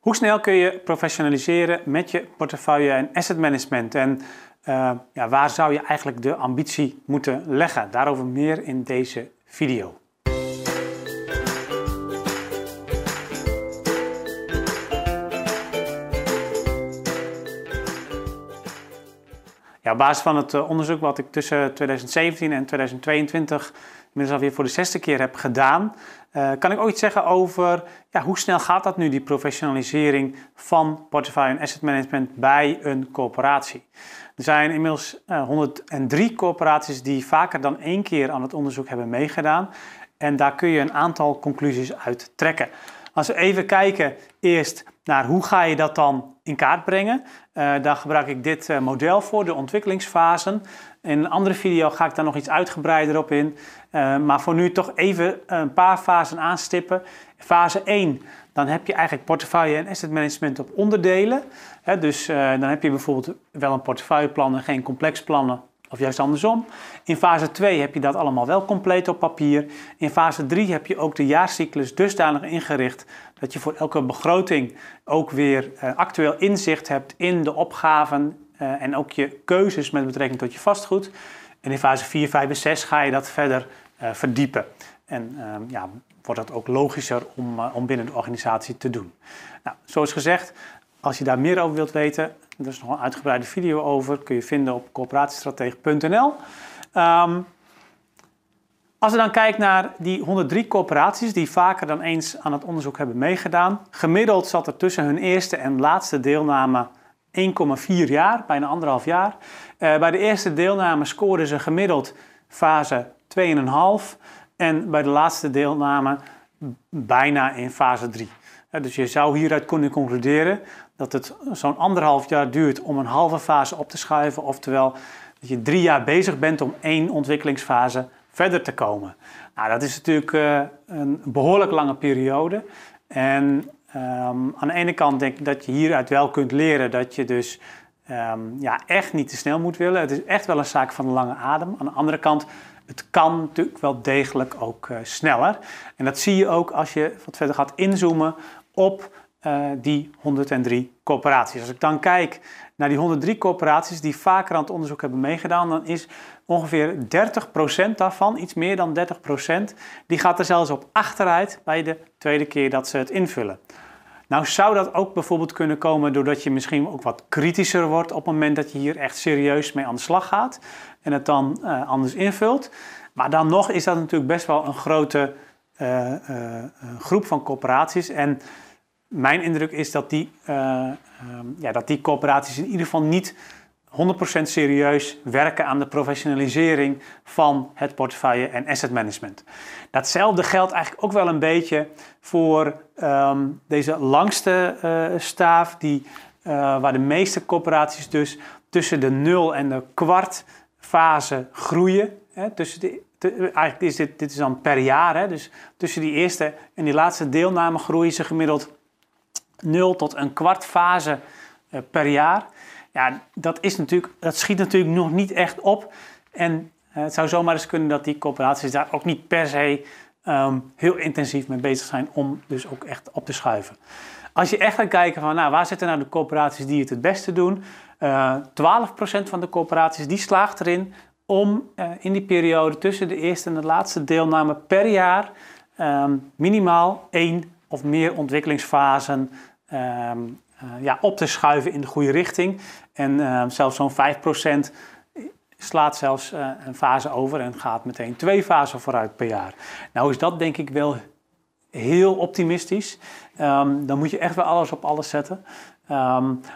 Hoe snel kun je professionaliseren met je portefeuille en asset management? En uh, ja, waar zou je eigenlijk de ambitie moeten leggen? Daarover meer in deze video. Ja, op basis van het eh, onderzoek wat ik tussen 2017 en 2022 inmiddels alweer voor de zesde keer heb gedaan, uh, kan ik ook iets zeggen over ja, hoe snel gaat dat nu, die professionalisering van portefeuille en asset management bij een corporatie. Er zijn inmiddels uh, eh, 103 corporaties die vaker dan één keer aan het onderzoek hebben meegedaan. En daar kun je een aantal conclusies uit trekken. Als we even kijken eerst naar hoe ga je dat dan in kaart brengen. Uh, daar gebruik ik dit uh, model voor, de ontwikkelingsfasen. In een andere video ga ik daar nog iets uitgebreider op in. Uh, maar voor nu toch even een paar fasen aanstippen. Fase 1, dan heb je eigenlijk portefeuille en asset management op onderdelen. dus dan heb je bijvoorbeeld wel een portefeuilleplan en geen complex plannen of juist andersom. In fase 2 heb je dat allemaal wel compleet op papier. In fase 3 heb je ook de jaarcyclus dusdanig ingericht dat je voor elke begroting ook weer uh, actueel inzicht hebt in de opgaven uh, en ook je keuzes met betrekking tot je vastgoed. En in fase 4, 5 en 6 ga je dat verder uh, verdiepen. En ehm, ja, wordt dat ook logischer om, om binnen de organisatie te doen. Nou, zoals gezegd, als je daar meer over wilt weten, er is nog een uitgebreide video over, kun je vinden op coöperatiestratege.nl. Ehm, als we dan kijken naar die 103 corporaties die vaker dan eens aan het onderzoek hebben meegedaan, gemiddeld zat er tussen hun eerste en laatste deelname 1,4 jaar, bijna anderhalf jaar. Uh, bij de eerste deelname scoorden ze gemiddeld fase 2,5 en bij de laatste deelname bijna in fase 3. Dus je zou hieruit kunnen concluderen dat het zo'n anderhalf jaar duurt om een halve fase op te schuiven. Oftewel dat je drie jaar bezig bent om één ontwikkelingsfase verder te komen. Nou, dat is natuurlijk uh, een behoorlijk lange periode. En um, aan de ene kant denk ik dat je hieruit wel kunt leren dat je dus um, ja, echt niet te snel moet willen. Het is echt wel een zaak van de lange adem. Aan de andere kant het kan natuurlijk wel degelijk ook uh, sneller. En dat zie je ook als je wat verder gaat inzoomen op uh, die 103 corporaties. Als ik dan kijk naar die 103 corporaties die vaker aan het onderzoek hebben meegedaan, dan is ongeveer 30% daarvan, iets meer dan 30%, die gaat er zelfs op achteruit bij de tweede keer dat ze het invullen. Nou zou dat ook bijvoorbeeld kunnen komen doordat je misschien ook wat kritischer wordt op het moment dat je hier echt serieus mee aan de slag gaat en het dan uh, anders invult. Maar dan nog is dat natuurlijk best wel een grote uh, groep van corporaties. En mijn indruk is dat die, um, ja, dat die corporaties in ieder geval niet 100% serieus werken aan de professionalisering van het portefeuille en asset management. Datzelfde geldt eigenlijk ook wel een beetje voor um, deze langste uh, staaf, die, uh, waar de meeste corporaties dus tussen de nul en de kwart fase groeien. Hè, tussen de, eigenlijk is dit, dit is dan per jaar, hè, dus tussen die eerste en die laatste deelname groeien ze gemiddeld 0 tot een kwart fase uh, per jaar. Ja, dat, is natuurlijk, dat schiet natuurlijk nog niet echt op. En uh, het zou zomaar eens kunnen dat die corporaties daar ook niet per se um, heel intensief mee bezig zijn om dus ook echt op te schuiven. Als je echt gaat kijken van nou, waar zitten nou de corporaties die het het beste doen, uh, eh, 12% van de corporaties die slaagt erin om in die periode tussen de eerste en de laatste deelname per jaar um, minimaal één of meer ontwikkelingsfasen um, uh, ja, op te schuiven in de goede richting. En uh, zelfs zo'n 5% slaat zelfs uh, een fase over en gaat meteen twee fasen vooruit per jaar. Nou is dat denk ik wel heel optimistisch. Um, dan moet je echt wel alles op alles zetten.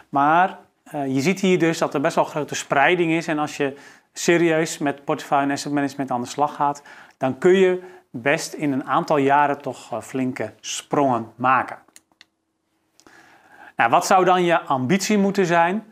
Maar je ziet hier dus dat er best wel grote spreiding is. En als je serieus met portefeuille en asset management aan de slag gaat, dan kun je best in een aantal jaren toch flinke sprongen maken. Nou, wat zou dan je ambitie moeten zijn?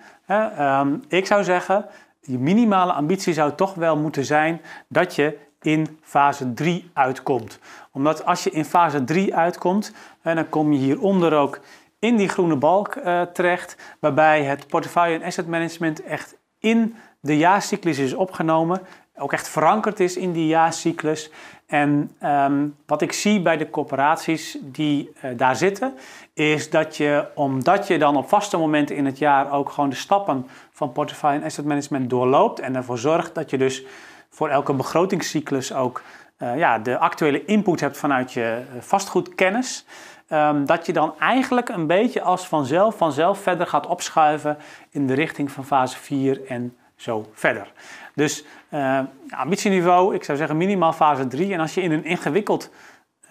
Um, ik zou zeggen, je minimale ambitie zou toch wel moeten zijn dat je in fase 3 uitkomt. Omdat als je in fase 3 uitkomt, dan kom je hieronder ook in die groene balk uh, terecht, waarbij het portefeuille en asset management echt in de jaarcyclus is opgenomen ook echt verankerd is in die jaarcyclus. En ehm, wat ik zie bij de corporaties die uh, daar zitten, is dat je, omdat je dan op vaste momenten in het jaar ook gewoon de stappen van portefeuille en asset management doorloopt en ervoor zorgt dat je dus voor elke begrotingscyclus ook uh, ja, de actuele input hebt vanuit je vastgoedkennis. Um, dat je dan eigenlijk een beetje als vanzelf, vanzelf verder gaat opschuiven in de richting van fase 4 en zo verder. Dus uh, ambitieniveau, ik zou zeggen minimaal fase 3. En als je in een ingewikkeld,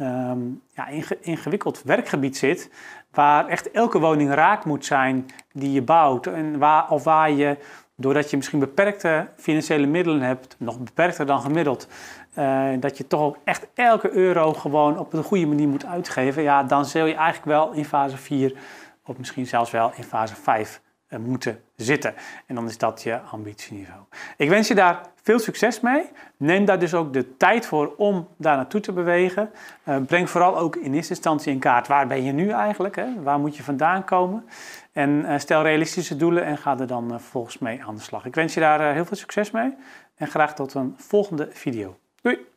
um, ja, ingewikkeld werkgebied zit, waar echt elke woning raak moet zijn die je bouwt, en waar, of waar je, doordat je misschien beperkte financiële middelen hebt, nog beperkter dan gemiddeld, uh, dat je toch ook echt elke euro gewoon op een goede manier moet uitgeven, ja, dan zul je eigenlijk wel in fase 4 of misschien zelfs wel in fase 5 uh, moeten zitten. En dan is dat je ambitieniveau. Ik wens je daar veel succes mee. Neem daar dus ook de tijd voor om daar naartoe te bewegen. Uh, breng vooral ook in eerste instantie in kaart waar ben je nu eigenlijk? Hè? Waar moet je vandaan komen? En uh, stel realistische doelen en ga er dan uh, vervolgens mee aan de slag. Ik wens je daar heel veel succes mee en graag tot een volgende video. Doei!